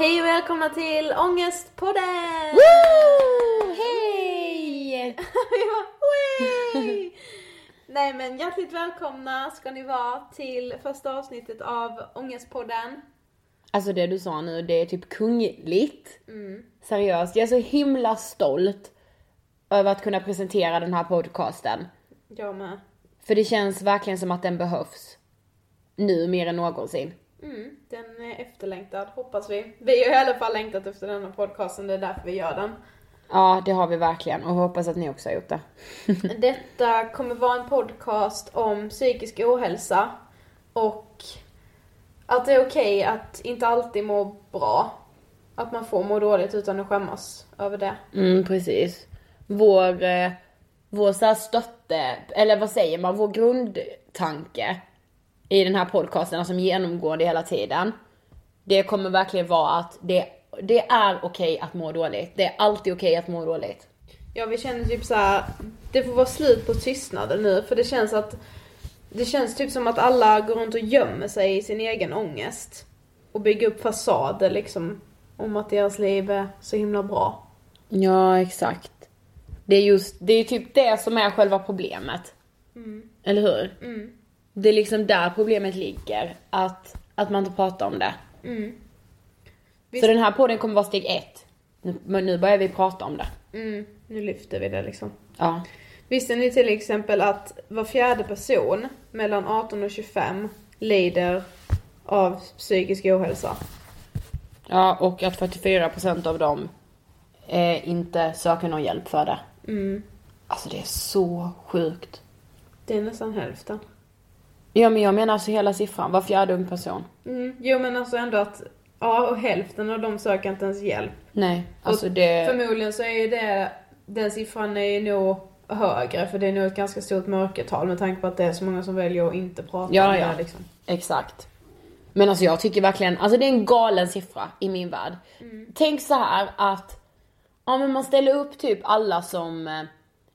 Hej och välkomna till Ångestpodden! Woo! Hej! Nej men hjärtligt välkomna ska ni vara till första avsnittet av Ångestpodden. Alltså det du sa nu, det är typ kungligt. Seriöst, jag är så himla stolt över att kunna presentera den här podcasten. Jag med. För det känns verkligen som att den behövs. Nu mer än någonsin. Mm, den är efterlängtad hoppas vi. Vi har i alla fall längtat efter denna podcasten, det är därför vi gör den. Ja, det har vi verkligen och hoppas att ni också har gjort det. Detta kommer vara en podcast om psykisk ohälsa och att det är okej att inte alltid må bra. Att man får må dåligt utan att skämmas över det. Mm, precis. Vår, eh, vår så här stötte, eller vad säger man, vår grundtanke i den här podcasten som genomgår det hela tiden. Det kommer verkligen vara att det, det är okej att må dåligt. Det är alltid okej att må dåligt. Ja, vi känner typ så här. det får vara slut på tystnaden nu för det känns att det känns typ som att alla går runt och gömmer sig i sin egen ångest. Och bygger upp fasader liksom om att deras liv är så himla bra. Ja, exakt. Det är just, det är typ det som är själva problemet. Eller hur? Det är liksom där problemet ligger. Att, att man inte pratar om det. Så den här podden kommer vara steg ett. Nu, men nu börjar vi prata om det. Mm, nu lyfter vi det liksom. Ja. Visste ni till exempel att var fjärde person mellan 18 och 25 lider av psykisk ohälsa? Ja, och att 44% av dem eh, inte söker någon hjälp för det. Alltså det är så sjukt. Det är nästan hälften. Ja men jag menar alltså hela siffran, var fjärde ung person. Mm, jo men alltså ändå att, ja och hälften av dem söker inte ens hjälp. Nej, alltså Och det... Förmodligen så är ju det, den siffran är ju nog högre för det är nog ett ganska stort mörkertal med tanke på att det är så många som väljer att inte prata Ja, om ja. det liksom. Exakt. Men alltså jag tycker verkligen, alltså det är en galen siffra i min värld. Tänk så här att, ja men man ställer upp typ alla som, eh,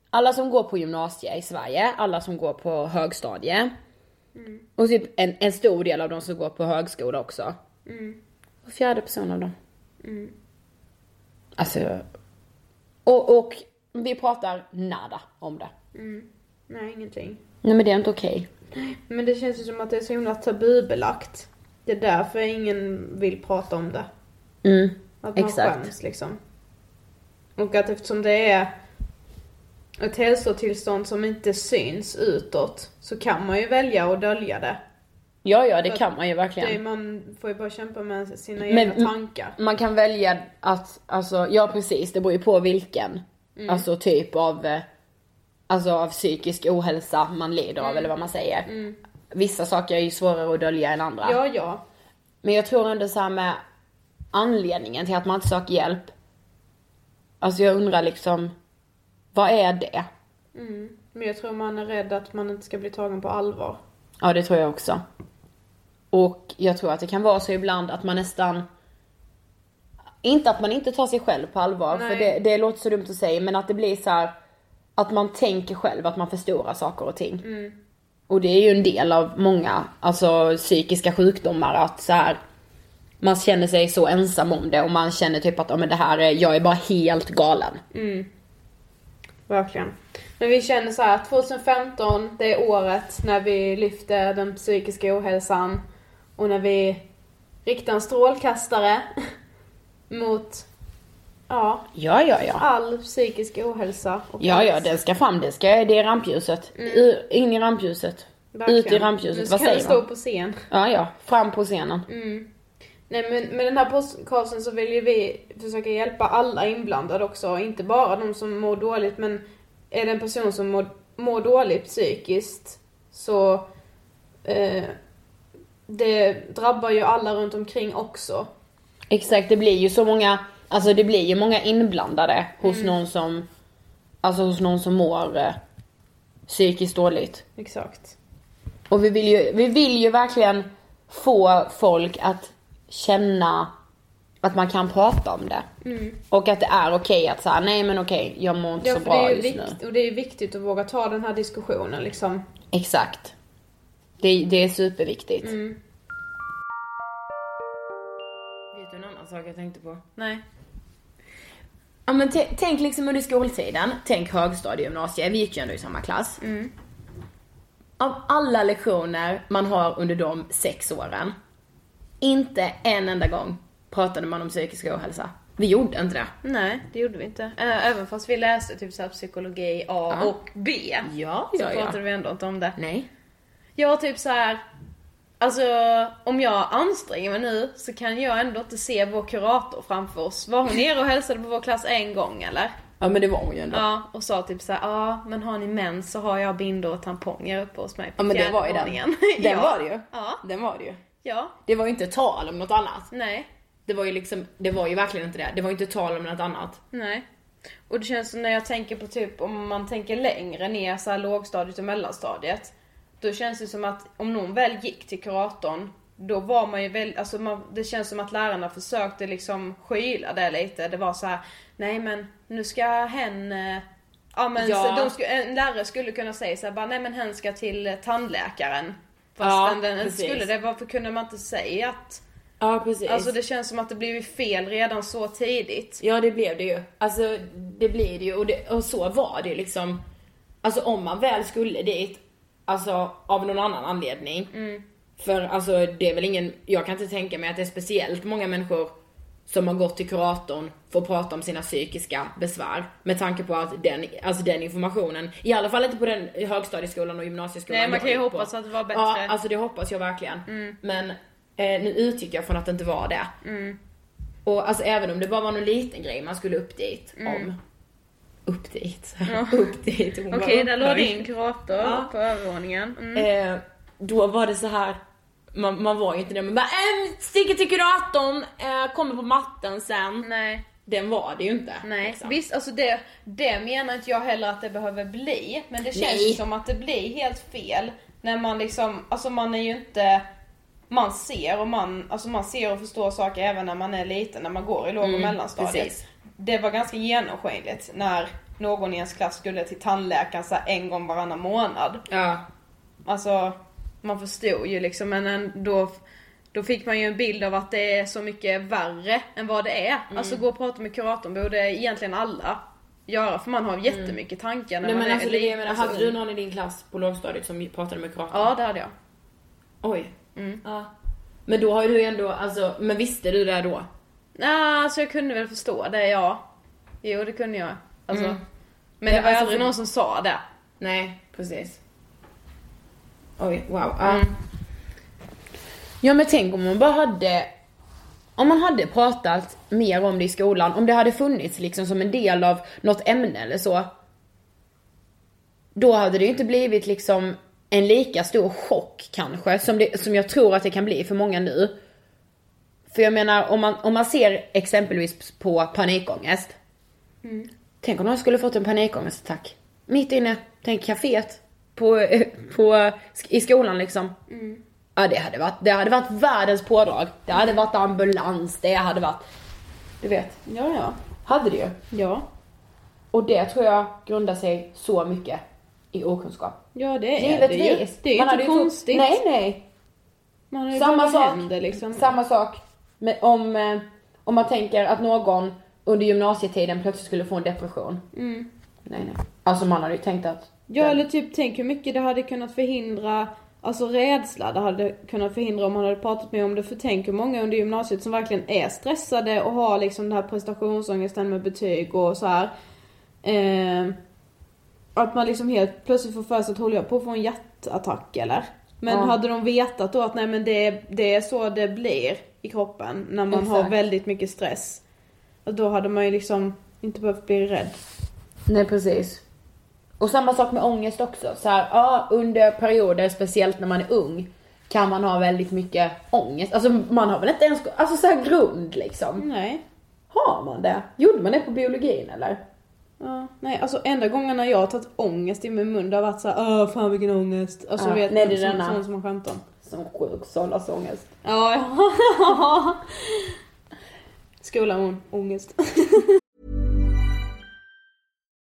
alla som går på gymnasie i Sverige, alla som går på högstadie. Och typ en, en stor del av de som går på högskola också. Och fjärde person av dem. Alltså, och, och vi pratar nada om det. Nej, ingenting. Nej men det är inte okej. Men det känns ju som att det är så himla tabubelagt. Det är därför ingen vill prata om det. Mm, Att man exakt. skäms liksom. Och att eftersom det är ett hälsotillstånd som inte syns utåt så kan man ju välja att dölja det. Ja ja det För kan man ju det verkligen. man får ju bara kämpa med sina Men- egna tankar. Man kan välja att, alltså, ja precis, det beror ju på vilken, Mm. alltså typ av, eh, alltså av psykisk ohälsa man lider Mm. av eller vad man säger. Vissa saker är ju svårare att dölja än andra. Ja, ja. Men jag tror ändå så här med anledningen till att man inte söker hjälp. Alltså jag undrar liksom, vad är det? Men jag tror man är rädd att man inte ska bli tagen på allvar. Ja det tror jag också. Och jag tror att det kan vara så ibland att man nästan inte att man inte tar sig själv på allvar, för Nej. det, det låter så dumt att säga, men att det blir så här att man tänker själv att man förstorar saker och ting. Och det är ju en del av många, alltså psykiska sjukdomar att så här man känner sig så ensam om det och man känner typ att, ja men det här är, jag är bara helt galen. Verkligen. Men vi känner så här, 2015, det är året när vi lyfter den psykiska ohälsan och när vi riktar en strålkastare mot, ja, Ja, ja, ja. all psykisk ohälsa. Ja, ja, den ska fram, det ska, det är rampljuset. U- In i rampljuset. Verkligen. Ut i rampljuset, Nu vad ska den säger stå man? på scen. Ja, ja, fram på scenen. Nej men med den här podcasten så vill ju vi försöka hjälpa alla inblandade också, inte bara de som mår dåligt men är det en person som mår, mår dåligt psykiskt så eh, det drabbar ju alla runt omkring också. Exakt, det blir ju så många, alltså det blir ju många inblandade hos Mm. någon som alltså hos någon som mår eh, psykiskt dåligt. Exakt. Och vi vill ju, vi vill ju verkligen få folk att känna att man kan prata om det. Och att det är okej att säga nej men okej, jag mår inte Ja, så bra just nu. vikt, och det är viktigt att våga ta den här diskussionen liksom. Exakt. Det, det är superviktigt. Mm. Vet du en annan sak jag tänkte på? Nej. Ja men tänk liksom under skoltiden, tänk högstadie, gymnasie, vi gick ju ändå i samma klass. Av alla lektioner man har under de sex åren, inte en enda gång pratade man om psykisk ohälsa. Vi gjorde inte det. Nej, det gjorde vi inte. Ä- Även fast vi läste typ så här psykologi A Ja. och B. Ja, Så ja, ja. pratade vi ändå inte om det. Nej. Jag typ så här. Alltså om jag anstränger mig nu så kan jag ändå inte se vår kurator framför oss. Var hon nere och hälsade på vår klass en gång eller? Ja men det var hon ju ändå. Ja, och sa typ så här, ja men har ni mens så har jag bindor och tamponger uppe hos mig på Ja men det var ju den. Den ja. var det ju. Ja. Den var det ju. Ja, Det var ju inte tal om något annat. nej, Det var ju liksom, det var ju verkligen inte det. Det var ju inte tal om något annat. nej. Och det känns som när jag tänker på typ om man tänker längre ner så här lågstadiet och mellanstadiet. Då känns det som att om någon väl gick till kuratorn då var man ju väl, alltså man, det känns som att lärarna försökte liksom skyla det lite. Det var så här: nej men nu ska hen, eh, ja men Ja. Så de sku, en lärare skulle kunna säga så här, bara, nej men hen ska till tandläkaren. Fast Ja, den, precis. skulle det, varför kunde man inte säga att, Ja precis. alltså det känns som att det blev fel redan så tidigt. Ja det blev det ju. Alltså det blir det ju och, det, och så var det ju liksom. Alltså om man väl skulle dit, alltså av någon annan anledning. För alltså det är väl ingen, jag kan inte tänka mig att det är speciellt många människor som har gått till kuratorn för att prata om sina psykiska besvär. Med tanke på att den, alltså den informationen, i alla fall inte på den högstadieskolan och gymnasieskolan Nej, man kan ju gick på. hoppas att det var bättre. Ja, alltså det hoppas jag verkligen. Men eh, nu utgick jag från att det inte var det. Och alltså även om det bara var någon liten grej man skulle upp dit om. Upp dit. upp dit. Okej, var där låg din kurator Ja. på övervåningen. Mm. Eh, då var det så här. Man, man var ju inte det, men bara äh, sticker till kuratorn, eh, kommer på matten sen. Nej. Den var det ju inte. Nej, liksom. visst alltså det, det menar inte jag heller att det behöver bli. Men det känns Nej. som att det blir helt fel. När man liksom, alltså man är ju inte, man ser och man, alltså man ser och förstår saker även när man är liten, när man går i låg och Mm, mellanstadiet. precis. Det var ganska genomskinligt när någon i ens klass skulle till tandläkaren så en gång varannan månad. Ja. Alltså, man förstod ju liksom men ändå då fick man ju en bild av att det är så mycket värre än vad det är. Mm. Alltså gå och prata med kuratorn borde egentligen alla göra för man har jättemycket tankar när Nej man men är alltså det det jag menar, Alltså, hade du någon i din klass på lågstadiet som pratade med kuratorn? Ja det hade jag. Oj. Ja. Men då har ju du ändå, alltså, men visste du det då? Nej, alltså jag kunde väl förstå det, ja. Jo det kunde jag. Alltså. Mm. Men det Ja, var ju alltså, aldrig det- någon som sa det. Nej, precis. Oj, wow. Ja. Mm. Ja men tänk om man bara hade, om man hade pratat mer om det i skolan, om det hade funnits liksom som en del av något ämne eller så. Då hade det ju inte blivit liksom en lika stor chock kanske som, det, som jag tror att det kan bli för många nu. För jag menar om man, om man ser exempelvis på panikångest. Tänk om någon skulle fått en panikångestattack. Mitt inne, tänk kaféet. På, på, i skolan liksom. Ja det hade varit, det hade varit världens pådrag. Det hade varit ambulans, det hade varit, du vet. Ja ja. Hade det ju. Ja. Och det tror jag grundar sig så mycket i okunskap. Ja det är det ju. Givetvis. Det är ju Man inte ju konstigt. Trott, nej nej. Man har ju Samma sak. händer liksom. Samma sak med, om, eh, om man tänker att någon under gymnasietiden plötsligt skulle få en depression. Nej nej. Alltså man hade ju tänkt att Ja den- eller typ tänk hur mycket det hade kunnat förhindra Alltså rädsla det hade kunnat förhindra om man hade pratat mer om det. För tänk hur många under gymnasiet som verkligen är stressade och har liksom den här prestationsångesten med betyg och så här. Eh, att man liksom helt plötsligt får för sig att håller jag på att få en hjärtattack eller? Men Ja. hade de vetat då att nej men det, det är så det blir i kroppen när man har Exakt. väldigt mycket stress. Då hade man ju liksom inte behövt bli rädd. Nej precis. Och samma sak med ångest också. Så här, ja, under perioder, speciellt när man är ung, kan man ha väldigt mycket ångest. Alltså man har väl inte ens, alltså så grund liksom. Nej. Har man det? Gjorde man det på biologin eller? Ja, nej alltså enda gången när jag har tagit ångest i min mun det har varit såhär åh fan vilken ångest. Alltså Ja, vet nej, det är denna. sån som man skämtar om. Som sjuk söndagsångest. Ja, ja. Skolan ångest.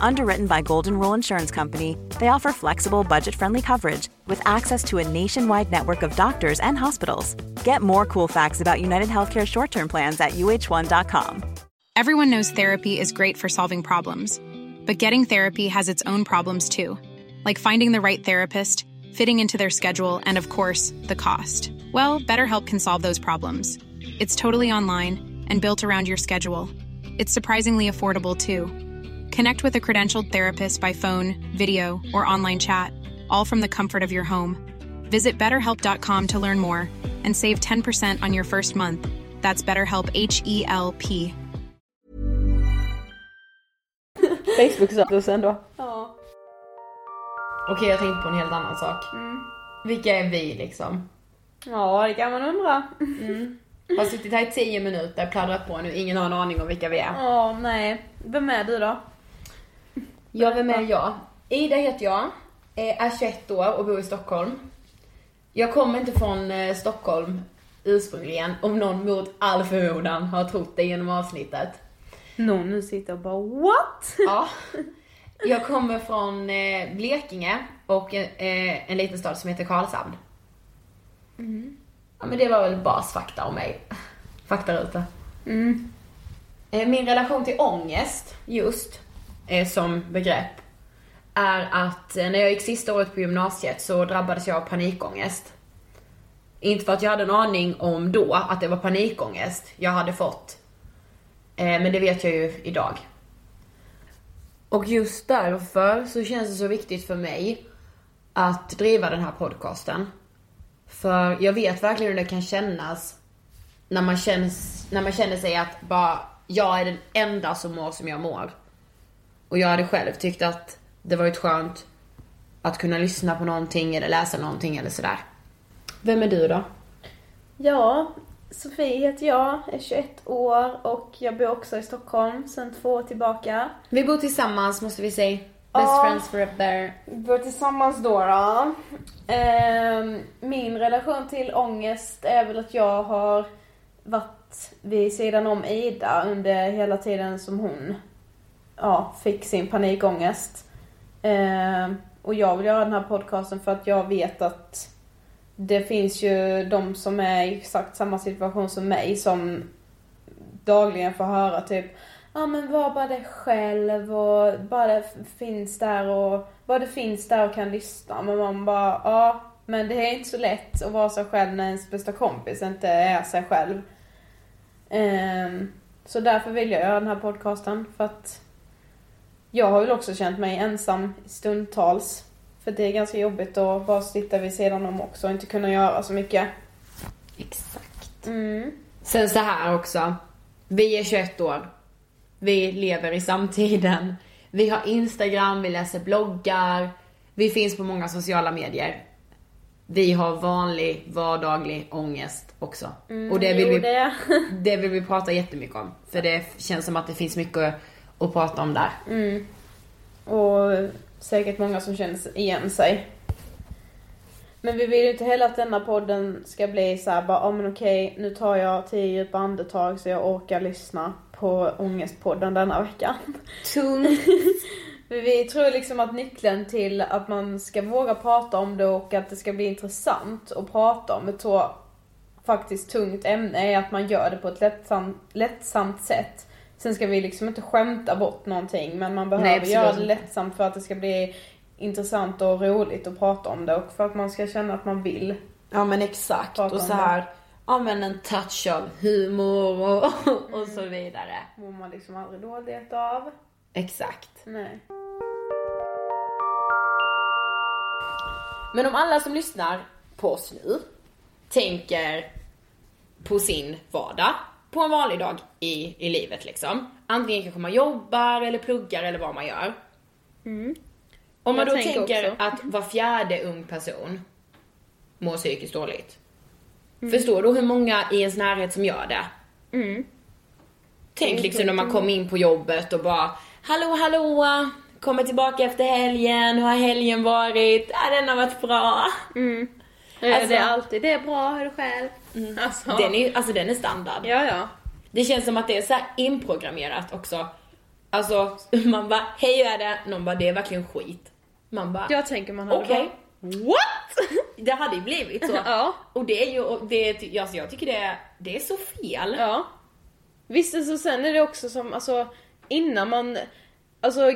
Underwritten by Golden Rule Insurance Company, they offer flexible, budget friendly coverage with access to a nationwide network of doctors and hospitals. Get more cool facts about United Healthcare short term plans at uh1.com. Everyone knows therapy is great for solving problems, but getting therapy has its own problems too, like finding the right therapist, fitting into their schedule, and of course, the cost. Well, BetterHelp can solve those problems. It's totally online and built around your schedule. It's surprisingly affordable too. Connect with a credentialed therapist by phone, video, or online chat, all from the comfort of your home. Visit betterhelp.com to learn more and save 10% on your first month. That's BetterHelp H E L P. Facebook-status ändå. Ja. Okej, jag tänkte på en helt annan sak. Vilka är vi liksom? ja, det kan man undra. Har suttit här i tio minuter, pladdrat på nu, ingen har en aning om vilka vi är. Ja, nej. Vem är du då? Ja, vem är jag? Ida heter jag, är 21 år och bor i Stockholm. Jag kommer inte från eh, Stockholm ursprungligen, om någon mot all förmodan har trott det genom avsnittet. Någon nu sitter och bara what? Ja. Jag kommer från eh, Blekinge och eh, en liten stad som heter Karlshamn. Ja men det var väl basfakta om mig. Faktaruta. Eh, Min relation till ångest, just, Eh, som begrepp, är att eh, när jag gick sista året på gymnasiet så drabbades jag av panikångest. Inte för att jag hade en aning om då att det var panikångest jag hade fått. Eh, men det vet jag ju idag. Och just därför så känns det så viktigt för mig att driva den här podcasten. För jag vet verkligen hur det kan kännas när man, känns, när man känner sig att bara jag är den enda som mår som jag mår. Och jag hade själv tyckt att det varit skönt att kunna lyssna på någonting eller läsa någonting eller sådär. Vem är du då? Ja, Sofie heter jag, är 21 år och jag bor också i Stockholm sedan två år tillbaka. Vi bor tillsammans måste vi säga. Best Ja. friends forever. Vi bor tillsammans då. då. Ehm, min relation till ångest är väl att jag har varit vid sidan om Ida under hela tiden som hon ja, fick sin panikångest. Eh, och jag vill göra den här podcasten för att jag vet att det finns ju de som är i exakt samma situation som mig som dagligen får höra typ Ja men var bara dig själv och bara det finns där och bara det finns där och kan lyssna. Men man bara, ja men det är inte så lätt att vara sig själv när ens bästa kompis inte är sig själv. Ehm, så därför vill jag göra den här podcasten för att jag har väl också känt mig ensam stundtals. För det är ganska jobbigt att bara sitta vid sidan om också och inte kunna göra så mycket. Exakt. Mm. Sen så här också. Vi är 21 år. Vi lever i samtiden. Vi har Instagram, vi läser bloggar. Vi finns på många sociala medier. Vi har vanlig, vardaglig ångest också. och det vill, vi, det. det vill vi prata jättemycket om. För det känns som att det finns mycket att prata om där. Och säkert många som känner igen sig. Men vi vill ju inte heller att denna podden ska bli så här bara, ja men okej, nu tar jag tio djupa andetag så jag orkar lyssna på Ångestpodden denna veckan. Tungt. Vi tror liksom att nyckeln till att man ska våga prata om det och att det ska bli intressant att prata om är två faktiskt tungt ämne är att man gör det på ett lättsamt, lättsamt sätt. Sen ska vi liksom inte skämta bort någonting men man behöver absolut göra det lättsamt för att det ska bli intressant och roligt att prata om det och för att man ska känna att man vill. Ja men exakt. Och så här, ja men en touch av humor och, och så vidare. Mår man liksom aldrig dåligt av. Exakt. Nej. Men om alla som lyssnar på oss nu tänker på sin vardag, på en vanlig dag i, i livet liksom. Antingen kanske man jobbar eller pluggar eller vad man gör. Om man Jag då tänker tänker att var fjärde ung person mår psykiskt dåligt. Förstår du hur många i ens närhet som gör det? Tänk liksom när man kommer in på jobbet och bara Hallå hallå! Kommer tillbaka efter helgen, hur har helgen varit? Ja, den har varit bra. Alltså- det är alltid, det är bra, hör du själv. Alltså. Den är, alltså den är standard. Ja, ja. Det känns som att det är så här inprogrammerat också. Alltså man bara, hej hur är det? Någon bara, det är verkligen skit. Man bara, Jag tänker man okej. bara, what? Det hade ju blivit så. Ja. Och det är ju, det, alltså jag tycker det är, det är så fel. Ja. Visst, alltså, sen är det också som, alltså innan man, alltså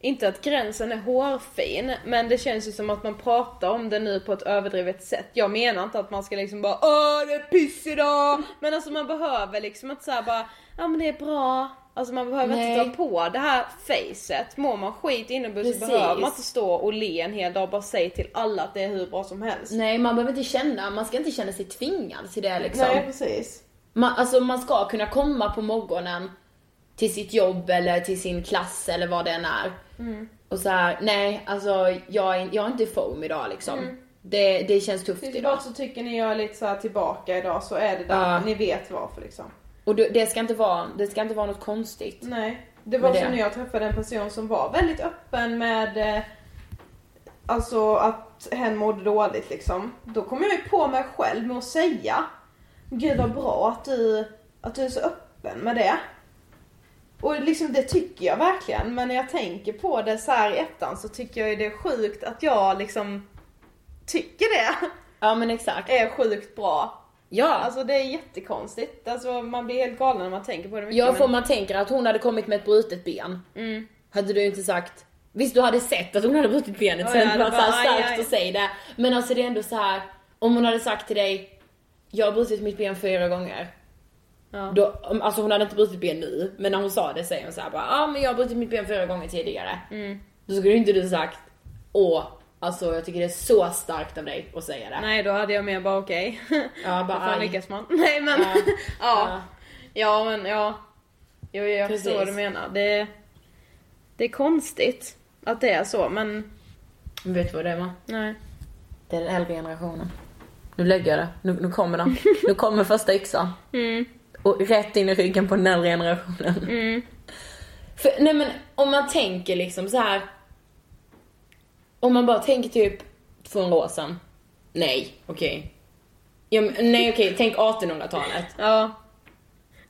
inte att gränsen är hårfin, men det känns ju som att man pratar om det nu på ett överdrivet sätt. Jag menar inte att man ska liksom bara Åh det är piss idag! Men alltså man behöver liksom inte såhär bara, ja men det är bra. Alltså man behöver Nej. inte ta på det här facet. Mår man skit inomhus så behöver man inte stå och le en hel dag och bara säga till alla att det är hur bra som helst. Nej man behöver inte känna, man ska inte känna sig tvingad till det liksom. Nej precis. Man, alltså man ska kunna komma på morgonen till sitt jobb eller till sin klass eller vad det än är. Och så här, nej alltså jag är, jag är inte i form idag liksom. Det, det känns tufft idag. bara så tycker ni jag är lite så tillbaka idag så är det där. Ja. Ni vet varför liksom. Och det, ska inte vara, det ska inte vara något konstigt. Nej. Det var som det. när jag träffade en person som var väldigt öppen med eh, Alltså att hen mådde dåligt liksom. Då kom jag ju på mig själv med att säga Gud vad bra att du, att du är så öppen med det. Och liksom det tycker jag verkligen. Men när jag tänker på det så här i ettan så tycker jag ju det är sjukt att jag liksom tycker det. Ja men exakt. Är sjukt bra. Ja. Alltså det är jättekonstigt. Alltså man blir helt galen när man tänker på det mycket. Ja, för men- man tänker att hon hade kommit med ett brutet ben. Hade du inte sagt Visst du hade sett att hon hade brutit benet Ja, sen hade var så bara, här aj, starkt aj. att säga det. Men alltså det är ändå så här om hon hade sagt till dig Jag har brutit mitt ben fyra gånger. Ja. Då, alltså hon hade inte brutit ben nu, men när hon sa det säger hon så här bara ja ah, men jag har brutit mitt ben fyra gånger tidigare. Mm. Då skulle inte du sagt åh, alltså jag tycker det är så starkt av dig att säga det. Nej då hade jag mer bara okej. Ja, Hur bara fan lyckas man? Nej men Ja. ja. Ja. ja. men ja. Jo, jag Precis. förstår vad du menar. Det, det är konstigt att det är så men vet du vad det var? nej. Det är den äldre generationen. Nu lägger jag det. Nu, nu kommer den. Nu kommer första yxan. Och rätt in i ryggen på den äldre generationen. För, nej men om man tänker liksom så här. Om man bara tänker typ 200 år sedan. Nej, okej. Ja, men- nej okej, tänk 1800-talet. Ja.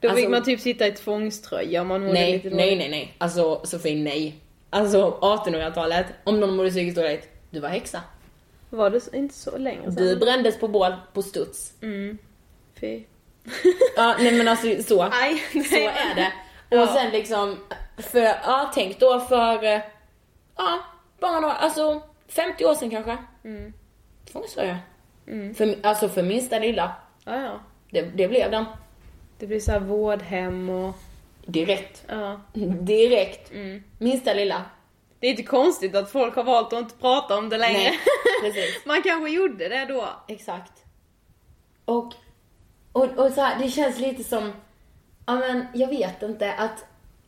Då fick Alltså- man typ sitta i tvångströja om man mådde Nej, lite nej, dåligt. nej, nej. Alltså Sofie, nej. Alltså 1800-talet, om någon mådde psykiskt dåligt, du var häxa. Var det inte så länge sedan? Du brändes på bål på studs. Fy. Ja, nej men alltså så. Aj, nej, Så är det. Ja. Och sen liksom, för, ja tänk då för, ja, bara några, alltså 50 år sedan kanske. Mm. Tvångströja. För, alltså för minsta lilla. Ja, ja. Det, det blev den. Det blir så här vårdhem och Direkt. ja. Direkt. Minsta lilla. Det är inte konstigt att folk har valt att inte prata om det längre. Nej, precis. man kanske gjorde det då. Exakt. Och, och, och så här, det känns lite som, ja men jag vet inte att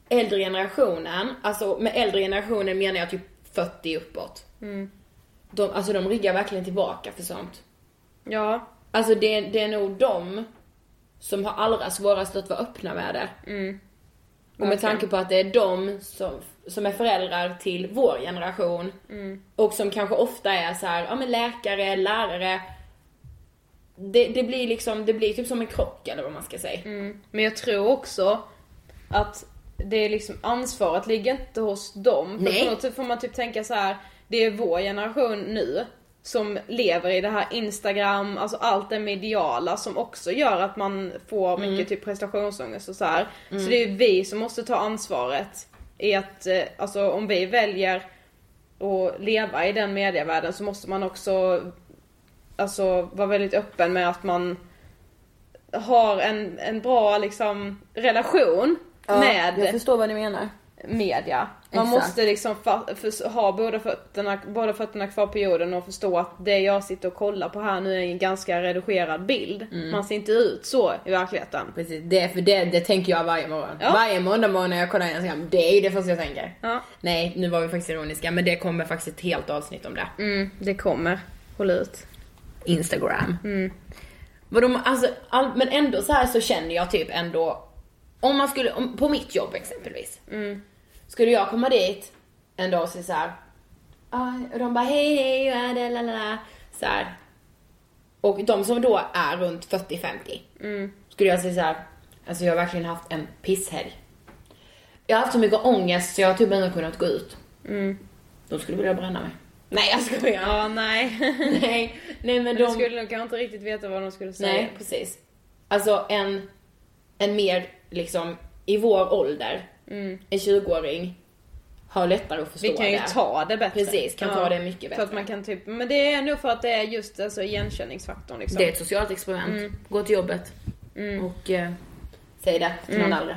äldre generationen, alltså med äldre generationen menar jag typ 40 uppåt. De, alltså de ryggar verkligen tillbaka för sånt. Ja. Alltså det, det är nog de som har allra svårast att vara öppna med det. Och med tanke på att det är de som, som är föräldrar till vår generation och som kanske ofta är så här, ja men läkare, lärare. Det, det blir liksom, det blir typ som en krock eller vad man ska säga. Men jag tror också att det är liksom ansvaret ligger inte hos dem. För Nej. på något får man typ tänka så här. det är vår generation nu. som lever i det här Instagram, alltså allt det mediala som också gör att man får Mm. mycket typ prestationsångest och så här. Så det är vi som måste ta ansvaret i att, eh, alltså om vi väljer att leva i den medievärlden så måste man också alltså vara väldigt öppen med att man har en, en bra liksom relation med Jag förstår vad ni menar. media. Man Exakt. måste liksom ha båda fötterna, båda fötterna kvar på jorden och förstå att det jag sitter och kollar på här nu är en ganska redigerad bild. Mm. Man ser inte ut så i verkligheten. Precis, det, för det, det tänker jag varje morgon. Ja. Varje måndag morgon när jag kollar Instagram, det är ju det första jag tänker. Ja. Nej, nu var vi faktiskt ironiska, men det kommer faktiskt ett helt avsnitt om det. Mm, det kommer. Håll ut. Instagram. Vad de, alltså, all, men ändå så här så känner jag typ ändå, om man skulle, om, på mitt jobb exempelvis. Skulle jag komma dit en dag och säga så här, ah, och de bara hej hej, la, la, la, så här. Och de som då är runt 40-50, skulle jag säga så här, alltså jag har verkligen haft en pisshelg. Jag har haft så mycket ångest så jag har typ inte kunnat gå ut. De skulle vilja bränna mig. Nej jag skojar. Ja, nej. nej, nej men Men de... de skulle nog kanske inte riktigt veta vad de skulle säga. Nej, precis. Alltså en, en mer liksom i vår ålder, en 20-åring har lättare att förstå Mm. Vi kan ju det. ta det bättre. Precis, kan ta det mycket bättre. att man kan typ, men det är nog för att det är just alltså igenkänningsfaktorn liksom. Det är ett socialt experiment. Mm. Gå till jobbet och eh, säg det till någon äldre.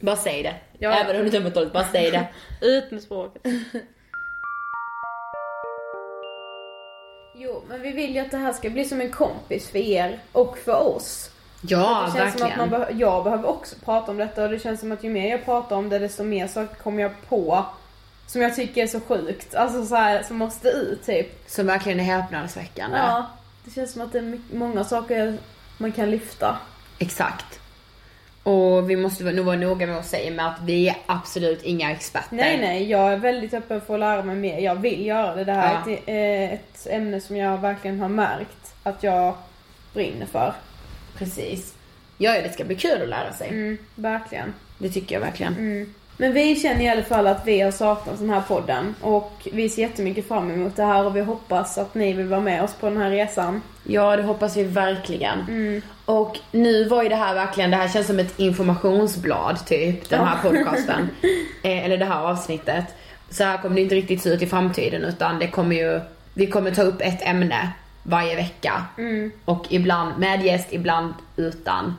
Bara säg det. Mm. Ja. Även om det inte är dåligt, bara säg det. Ut med språket. jo, men vi vill ju att det här ska bli som en kompis för er och för oss. Ja, det känns som verkligen. att man beh- jag behöver också prata om detta och det känns som att ju mer jag pratar om det desto mer saker kommer jag på som jag tycker är så sjukt. Alltså så här, som måste ut typ. Som verkligen är häpnadsväckande. Ja, det känns som att det är många saker man kan lyfta. Exakt. Och vi måste nog vara noga med att säga med att vi är absolut inga experter. Nej, nej, jag är väldigt öppen för att lära mig mer. Jag vill göra det. Det här Ja. är ett, eh, ett ämne som jag verkligen har märkt att jag brinner för. Precis. Ja, det ska bli kul att lära sig. Mm, verkligen. Det tycker jag verkligen. Men vi känner i alla fall att vi har saknat den här podden och vi ser jättemycket fram emot det här och vi hoppas att ni vill vara med oss på den här resan. Ja, det hoppas vi verkligen. Och nu var ju det här verkligen, det här känns som ett informationsblad typ, den här podcasten. eh, eller det här avsnittet. Så här kommer det inte riktigt se ut i framtiden utan det kommer ju, vi kommer ta upp ett ämne varje vecka. Och ibland med gäst, ibland utan.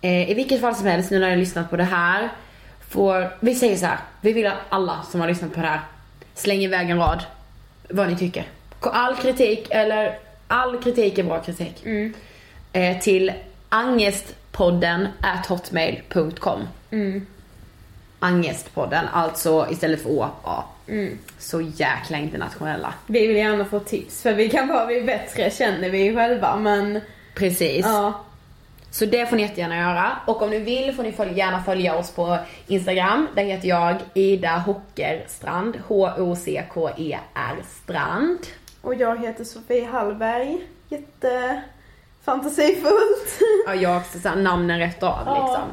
Eh, I vilket fall som helst, nu när jag har lyssnat på det här, får, vi säger så här, vi vill att alla som har lyssnat på det här slänger iväg en rad vad ni tycker. All kritik, eller all kritik är bra kritik. Eh, till angestpodden at hotmail.com. Angestpodden, alltså istället för å, a. Så jäkla internationella. Vi vill gärna få tips för vi kan vara vi bättre känner vi själva men Precis. ja. Så det får ni jättegärna göra. Och om ni vill får ni följ- gärna följa oss på Instagram. Där heter jag Ida Hockerstrand. H-O-C-K-E-R Strand. Och jag heter Sofie Hallberg. Jätte fantasifullt. Ja, jag också så här namnen rätt av Ja. liksom.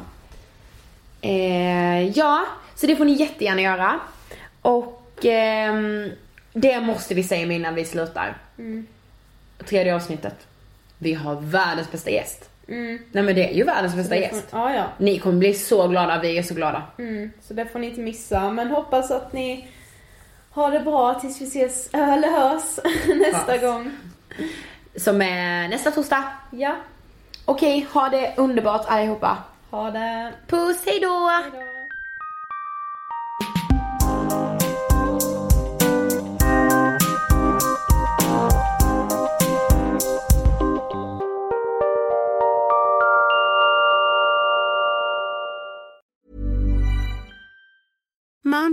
Eh, ja, så det får ni jättegärna göra. Och ehm, det måste vi säga innan vi slutar. Tredje avsnittet. Vi har världens bästa gäst. Nej men det är ju världens bästa gäst. Ja, ja. Ni kommer bli så glada, vi är så glada. Mm, så det får ni inte missa. Men hoppas att ni har det bra tills vi ses, eller hörs nästa Hörs. gång. Som är nästa torsdag. Ja, Okej, ha det underbart allihopa. ha det. Puss, hejdå! Hejdå.